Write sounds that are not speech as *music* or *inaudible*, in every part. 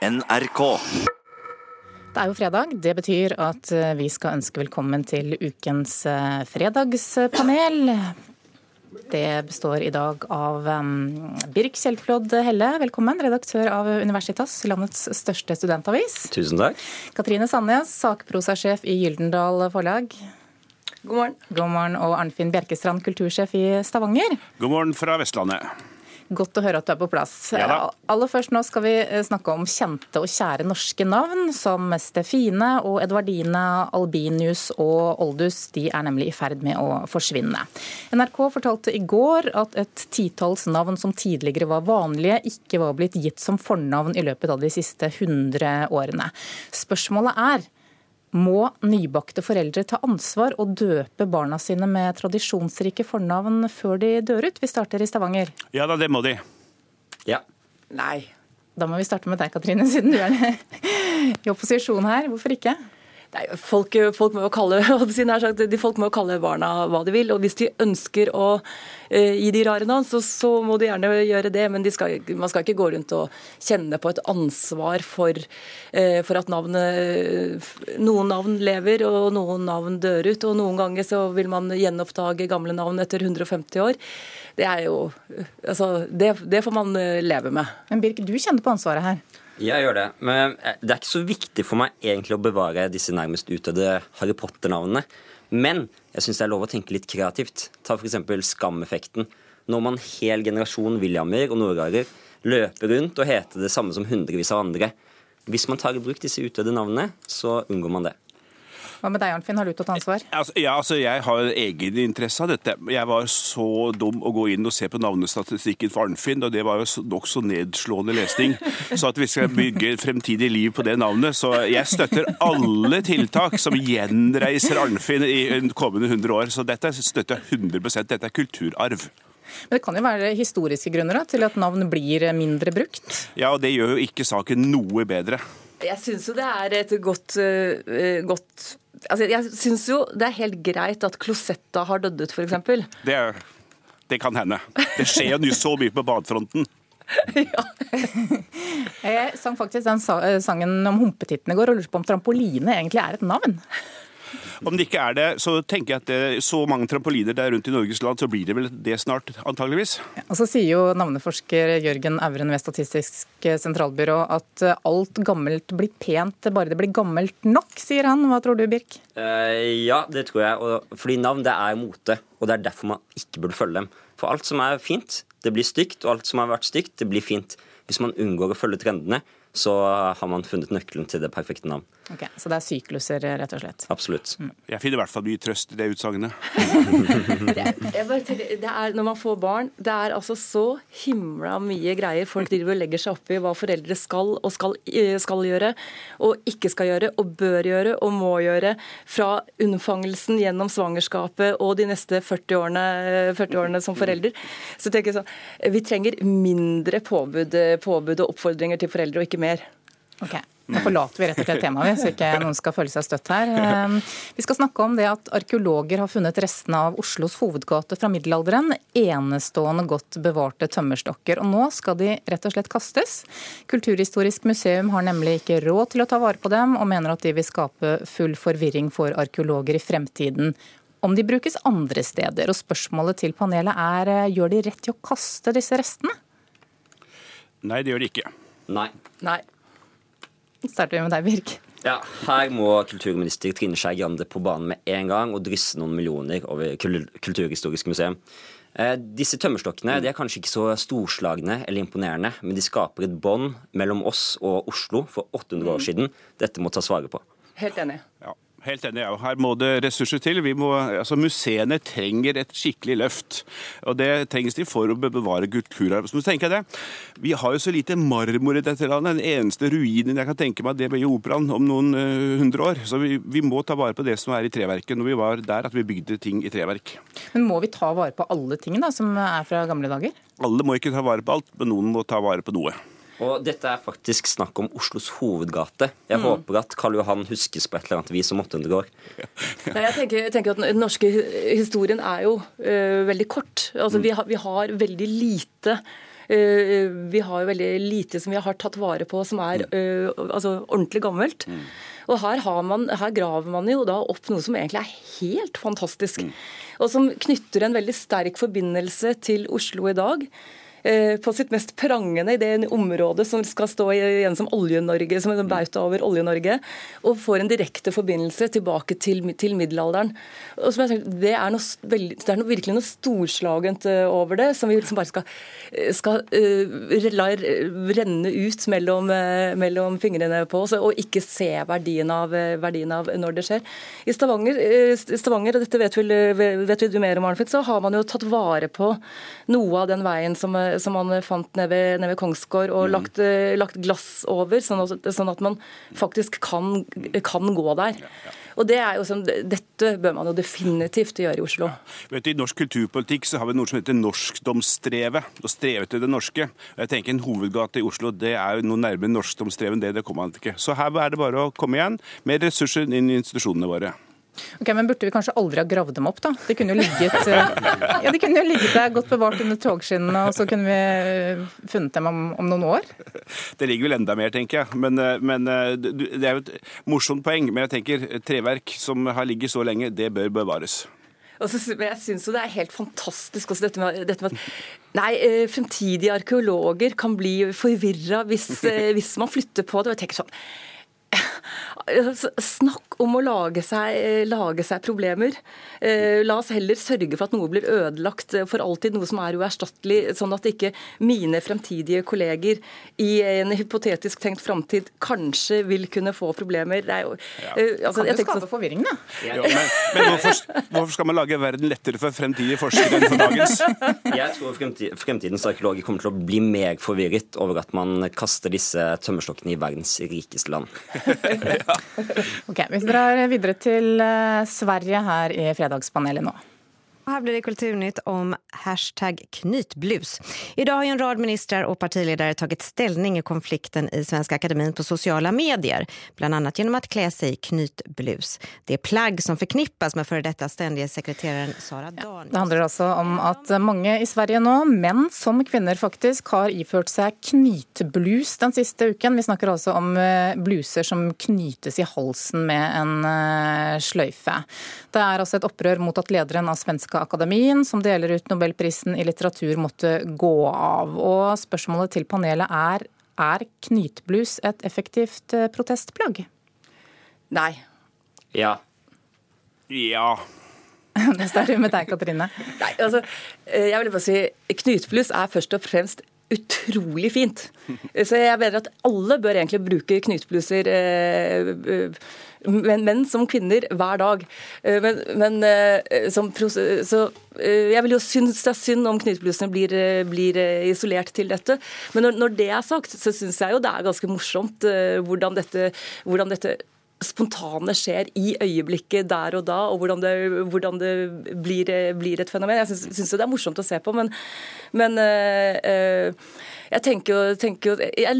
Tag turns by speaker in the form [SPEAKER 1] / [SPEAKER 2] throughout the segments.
[SPEAKER 1] NRK.
[SPEAKER 2] Det er jo fredag. Det betyr at eh, vi skal ønske velkommen til ukens eh, fredagspanel. Det består i dag av um, Birk Kjellflod Helle, velkommen, redaktør av Universitas, landets største studentavis.
[SPEAKER 3] Tusen takk.
[SPEAKER 2] Katrine Sandnes, sakprosasjef i Gyldendal Forlag.
[SPEAKER 4] God morgen.
[SPEAKER 2] God morgen. Og Arnfinn Bjerkestrand, kultursjef i Stavanger.
[SPEAKER 5] God morgen fra Vestlandet.
[SPEAKER 2] Godt å høre at du er på plass.
[SPEAKER 5] Ja.
[SPEAKER 2] Aller først nå skal vi eh, snakke om kjente og kjære norske navn, som Stefine og Edvardine, Albinius og Oldus. De er nemlig i ferd med å forsvinne. NRK fortalte i går at et titalls navn som tidligere var vanlige, ikke var blitt gitt som fornavn i løpet av de siste 100 årene. Spørsmålet er må nybakte foreldre ta ansvar og døpe barna sine med tradisjonsrike fornavn før de dør ut? Vi starter i Stavanger.
[SPEAKER 5] Ja da, det må de.
[SPEAKER 3] Ja.
[SPEAKER 4] Nei.
[SPEAKER 2] Da må vi starte med deg, Katrine, siden du er *laughs* i opposisjon her. Hvorfor ikke?
[SPEAKER 4] Nei, folk, folk, må jo kalle, *laughs* folk må jo kalle barna hva de vil. og Hvis de ønsker å uh, gi de rare navn, så, så, må de gjerne gjøre det. Men de skal, man skal ikke gå rundt og kjenne på et ansvar for, uh, for at navnet, noen navn lever og noen navn dør ut. Og noen ganger så vil man gjenoppdage gamle navn etter 150 år. Det er jo altså, det, det får man eh, leve med.
[SPEAKER 2] Men Birk, du kjenner på ansvaret her.
[SPEAKER 3] Jeg gjør det. Men eh, det er ikke så viktig for meg egentlig å bevare disse nærmest utdødde Harry Potter-navnene. Men jeg syns det er lov å tenke litt kreativt. Ta f.eks. skameffekten. Når man hel generasjon Williamer og nordarer løper rundt og heter det samme som hundrevis av andre. Hvis man tar i bruk disse utdødde navnene, så unngår man det.
[SPEAKER 2] Hva med deg, Arnfinn? Har du tatt ansvar?
[SPEAKER 5] Altså, ja, altså, Jeg har egeninteresse av dette. Jeg var så dum å gå inn og se på navnestatistikken for Arnfinn, og det var jo nokså nedslående lesning. Så at vi skal bygge fremtidig liv på det navnet. Så jeg støtter alle tiltak som gjenreiser Arnfinn i kommende 100 år. Så dette støtter jeg 100% Dette er kulturarv.
[SPEAKER 2] Men Det kan jo være historiske grunner da, til at navn blir mindre brukt?
[SPEAKER 5] Ja, og det gjør jo ikke saken noe bedre.
[SPEAKER 4] Jeg syns jo det er et godt, uh, godt altså Jeg syns jo det er helt greit at Klosetta har dødd ut, f.eks. *laughs*
[SPEAKER 5] Det, det kan hende. Det skjer jo så mye på badefronten. *laughs*
[SPEAKER 4] ja.
[SPEAKER 2] Jeg sang faktisk den sangen om humpetittene i går og lurte på om trampoline egentlig er et navn.
[SPEAKER 5] Om det ikke er det, så tenker jeg at det, så mange trampoliner der rundt i Norges land, så blir det vel det snart, antageligvis.
[SPEAKER 2] Ja, og så sier jo navneforsker Jørgen Auren ved Statistisk sentralbyrå at alt gammelt blir pent, bare det blir gammelt nok, sier han. Hva tror du, Birk?
[SPEAKER 3] Uh, ja, det tror jeg. Og, fordi navn det er mote, og det er derfor man ikke burde følge dem. For alt som er fint, det blir stygt, og alt som har vært stygt, det blir fint. Hvis man unngår å følge trendene, så har man funnet nøkkelen til det perfekte navn.
[SPEAKER 2] Ok, Så det er sykluser, rett og slett?
[SPEAKER 3] Absolutt.
[SPEAKER 5] Mm. Jeg finner i hvert fall mye trøst i det utsagnet. *laughs* *laughs*
[SPEAKER 4] når man får barn, det er altså så himla mye greier folk driver og legger seg opp i hva foreldre skal og skal, eh, skal, gjøre, og ikke skal gjøre, og bør gjøre og må gjøre. Fra unnfangelsen gjennom svangerskapet og de neste 40 årene, 40 årene som forelder. Så tenker jeg sånn, Vi trenger mindre påbud, påbud og oppfordringer til foreldre, og ikke mer.
[SPEAKER 2] Okay. Nå forlater vi rett og slett temaet, så ikke noen skal føle seg støtt her. Ehm, vi skal snakke om det at arkeologer har funnet restene av Oslos hovedgate fra middelalderen. Enestående godt bevarte tømmerstokker. Og nå skal de rett og slett kastes. Kulturhistorisk museum har nemlig ikke råd til å ta vare på dem, og mener at de vil skape full forvirring for arkeologer i fremtiden om de brukes andre steder. Og spørsmålet til panelet er gjør de rett til å kaste disse restene?
[SPEAKER 5] Nei, det gjør de ikke.
[SPEAKER 3] Nei.
[SPEAKER 4] Nei.
[SPEAKER 2] Starter vi med deg, Birk.
[SPEAKER 3] Ja, Her må kulturminister Trine Skei Grande på banen med en gang og drysse noen millioner over Kulturhistorisk museum. Eh, disse tømmerstokkene de er kanskje ikke så storslagne eller imponerende, men de skaper et bånd mellom oss og Oslo for 800 år siden. Dette må tas vare på.
[SPEAKER 4] Helt enig.
[SPEAKER 5] Ja. Helt enig. Ja. Her må det ressurser til. Må, altså museene trenger et skikkelig løft. Og Det trengs de for å bevare kulturarv. Så tenker jeg det. Vi har jo så lite marmor i dette landet. Den eneste ruinen jeg kan tenke meg, det blir Operaen om noen uh, hundre år. Så vi, vi, må ta vare på det som er i treverket. Når vi var der at vi bygde ting i treverk.
[SPEAKER 2] Men må vi ta vare på alle tingene da, som er fra gamle dager?
[SPEAKER 5] Alle må ikke ta vare på alt, men noen må ta vare på noe.
[SPEAKER 3] Og dette er faktisk snakk om Oslos hovedgate. Jeg mm. håper at Karl Johan huskes på et eller annet vis om 800 år.
[SPEAKER 4] Nei, jeg, tenker, jeg, tenker, at Den norske historien er jo uh, veldig kort. Altså, mm. vi, har, vi, har, veldig lite Vi har jo veldig lite som vi har tatt vare på som er altså, ordentlig gammelt. Mm. Og her, man, her, graver man jo da opp noe som egentlig er helt fantastisk. Mm. Og som knytter en veldig sterk forbindelse til Oslo i dag. Eh, på sitt mest prangende i det området som skal stå igjen som Olje-Norge, som en bauta over Olje-Norge, og får en direkte forbindelse tilbake til, til middelalderen. Tenker, det, er noe, det er noe, virkelig noe storslagent eh, over det, som vi liksom bare skal, eh, skal uh, la renne ut mellom, uh, mellom, fingrene på oss, og ikke se verdien av, verdien av når det skjer. I Stavanger, uh, Stavanger og dette vet, vel, vet du mer om, Arnfrid, så har man jo tatt vare på noe av den veien som som man fant nede ved, ned ved Kongsgård, og mm. lagt, eh, lagt, glass over, sånn at, sånn at man faktisk kan, kan gå der. Ja, ja. Og det er jo som, Dette bør man jo definitivt gjøre i Oslo. Ja.
[SPEAKER 5] Vet du, I norsk kulturpolitikk så har vi noe som heter norskdomsstrevet. Og streve til det norske. Jeg tenker En hovedgate i Oslo det er jo noe nærmere norskdomsstrevet enn det. Det kommer man ikke. Så her er det bare å komme igjen med ressurser inn i institusjonene våre.
[SPEAKER 2] Ok, Men burde vi kanskje aldri ha gravd dem opp, da? De kunne jo ligget, eh, ja, de kunne jo ligget der godt bevart under togskinnene, og så kunne vi eh, funnet dem om, om, noen år?
[SPEAKER 5] Det ligger vel enda mer, tenker jeg. Men, eh, men, Det er jo et morsomt poeng. Men jeg tenker treverk som har ligget så lenge, det bør bevares.
[SPEAKER 4] Altså, jeg syns jo det er helt fantastisk også dette med, dette med at nei, fremtidige arkeologer kan bli forvirra hvis, hvis man flytter på det. og jeg tenker sånn Snakk om å lage seg, eh, lage seg, problemer. Eh, la oss heller sørge for at noe blir ødelagt for alltid, noe som er uerstattelig, sånn at ikke mine fremtidige kolleger i en hypotetisk tenkt framtid kanskje vil kunne få problemer. Det er
[SPEAKER 2] jo, ja. altså, kan jo skape så... forvirring, da.
[SPEAKER 5] Ja, men, men hvorfor, hvorfor, skal man lage verden lettere for fremtidige forskere enn for dagens? *laughs*
[SPEAKER 3] Jeg tror fremtidens arkeologer kommer til å bli mer forvirret over at man kaster disse tømmerstokkene i verdens rikeste land. *laughs* *laughs*
[SPEAKER 2] ok, Vi drar videre til eh, Sverige her i Fredagspanelet nå.
[SPEAKER 1] Her blir det Kulturnytt om hashtag knytblus. I dag har en rad ministrar och partiledare tagit ställning i konflikten i Svenska Akademin på sociala medier, bland annat genom att klä sig i knytblus. Det är plagg som förknippas med före detta ständige sekreteraren Sara Danius.
[SPEAKER 2] Det handler altså om at mange i Sverige nå, menn som kvinner faktisk, har iført seg knytblus den siste uken. Vi snakker altså om eh, bluser som knytes i halsen med en eh, sløyfe. Det er altså et opprør mot at lederen av Svenska Akademien, som deler ut Nobelprisen i litteratur, måtte gå av. Og spørsmålet til panelet er er knytblus et effektivt eh, protestplagg?
[SPEAKER 4] Nei.
[SPEAKER 3] Ja.
[SPEAKER 5] Ja. *laughs*
[SPEAKER 2] Det starter med deg, Katrine.
[SPEAKER 4] Nei, altså, eh, jeg vil bare si Knytblus er først og fremst utrolig fint. Så jeg mener at alle bør egentlig bruke knytbluser, Men, menn som kvinner, hver dag. Eh, men, men eh, som, så jeg vil jo synes det er synd om knytblusene blir, blir, isolert til dette. Men når, når det er sagt, så syns jeg jo det er ganske morsomt hvordan dette, hvordan dette spontane skjer i øyeblikket der og da, og hvordan det, hvordan det blir, blir, et fenomen. Jeg syns det er morsomt å se på, men, men øh, jeg tenker jo, Jeg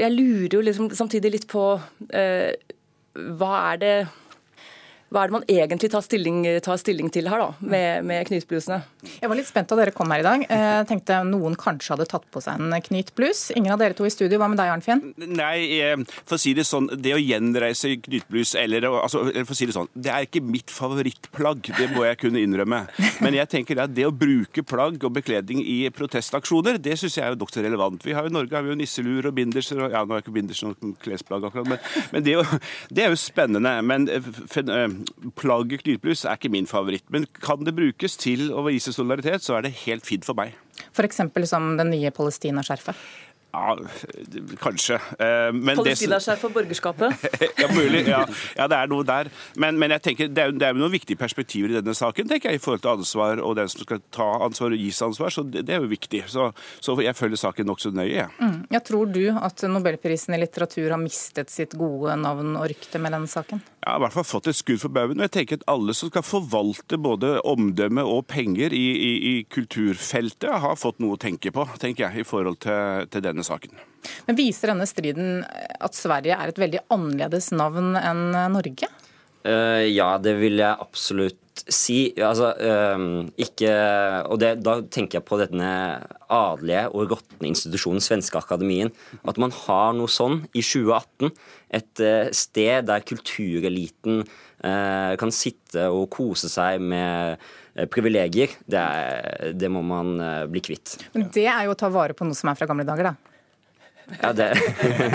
[SPEAKER 4] jeg lurer jo liksom samtidig litt på øh, hva er det hva er det man egentlig tar stilling, tar stilling til her, da, med, med, knytblusene?
[SPEAKER 2] Jeg var litt spent da dere kom her i dag. Jeg eh, tenkte noen kanskje hadde tatt på seg en knytblus. Ingen av dere to i studio. Hva med deg, Arnfinn?
[SPEAKER 5] Nei, eh, for å si det sånn, det å gjenreise knytblus, eller altså, for å si det sånn, det er ikke mitt favorittplagg. Det må jeg kunne innrømme. Men jeg tenker at det å bruke plagg og bekledning i protestaksjoner, det syns jeg er jo nokså relevant. Vi har jo I Norge har vi jo nisseluer og binderser, og ja, nå er ikke binders noe klesplagg akkurat, men, men det, det, er jo spennende. Men eh, plagget knytblus er ikke min favoritt. Men kan det brukes til å vise solidaritet, så er det helt fint for meg.
[SPEAKER 2] F.eks. som den nye Palestina-skjerfet?
[SPEAKER 5] Ja, kanskje. Men
[SPEAKER 4] Palestina-skjerf for borgerskapet? *laughs*
[SPEAKER 5] ja, mulig. Ja. ja. det er noe der. Men, men jeg tenker, det er, det er noen viktige perspektiver i denne saken tenker jeg, i forhold til ansvar og den som skal ta ansvar og gis ansvar. Så det, det er jo viktig. Så, så jeg følger saken nokså nøye. Ja.
[SPEAKER 2] Mm. ja, tror du at Nobelprisen i litteratur har mistet sitt gode navn og rykte med denne saken?
[SPEAKER 5] Jeg har i hvert fall fått et skudd for baugen. Og jeg tenker at alle som skal forvalte både omdømme og penger i, i, i kulturfeltet, har fått noe å tenke på, tenker jeg, i forhold til, til denne saken.
[SPEAKER 2] Men Viser denne striden at Sverige er et veldig annerledes navn enn Norge?
[SPEAKER 3] Uh, ja, det vil jeg absolutt si altså, uh, ikke, og det, Da tenker jeg på denne adelige og råtne institusjonen Svenske Akademien. At man har noe sånn i 2018. Et uh, sted der kultureliten kan sitte og kose seg med privilegier. Det, er, det må man bli kvitt.
[SPEAKER 2] Men det er jo å ta vare på noe som er fra gamle dager, da.
[SPEAKER 3] Ja, det,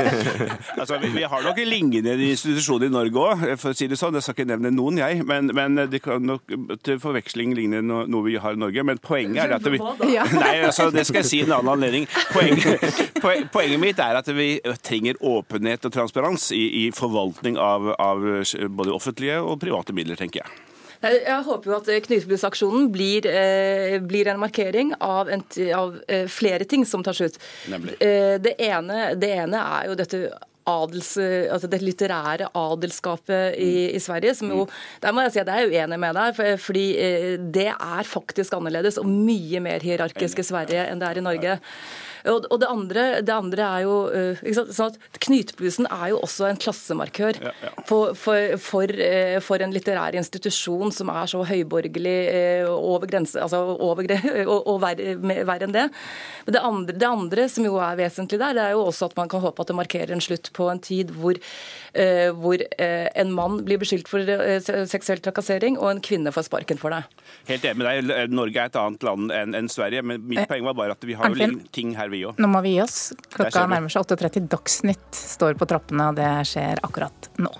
[SPEAKER 3] *laughs*
[SPEAKER 5] Altså, vi, vi har nok lignende institusjoner i Norge òg, for å si det sånn. Jeg skal ikke nevne noen, jeg. Men, men det kan nok til forveksling ligne no, noe vi har i Norge. Men poenget er at vi *laughs* Nei, altså, det skal jeg si i en annen anledning. Poenget, *laughs* poen- poenget mitt er at vi trenger åpenhet og transparens i, i forvaltning av, av både offentlige og private midler, tenker jeg.
[SPEAKER 4] Jeg håper jo at eh, blir, eh, blir en markering av, en, av eh, flere ting som tar slutt. Det, ene, det ene er jo dette adels, altså det litterære adelskapet i, i Sverige. som jo, Der må jeg si at jeg er uenig med deg, for, fordi det er faktisk annerledes og mye mer hierarkisk i Sverige enn det er i Norge. Og, og det, andre, det andre er jo eh, ikke sant, sånn at Knytblusen er jo også en klassemarkør
[SPEAKER 5] Ja, ja.
[SPEAKER 4] for, for, for, eh, for en litterær institusjon som er så høyborgerlig eh, over grense, altså over, *laughs* og, og verre, verre enn det. Men det andre, det andre som jo er vesentlig der, det er jo også at man kan håpe at det markerer en slutt på en tid hvor, hvor en mann blir beskyldt for seksuell trakassering, og en kvinne får sparken for det.
[SPEAKER 5] Helt enig med deg. Norge er et annet land enn enn Sverige, men mitt poeng var bare at vi har jo ting her, vi òg.
[SPEAKER 2] Nå må vi gi oss. Klokka nærmer seg 8.30. Dagsnytt står på trappene, og det skjer akkurat nå.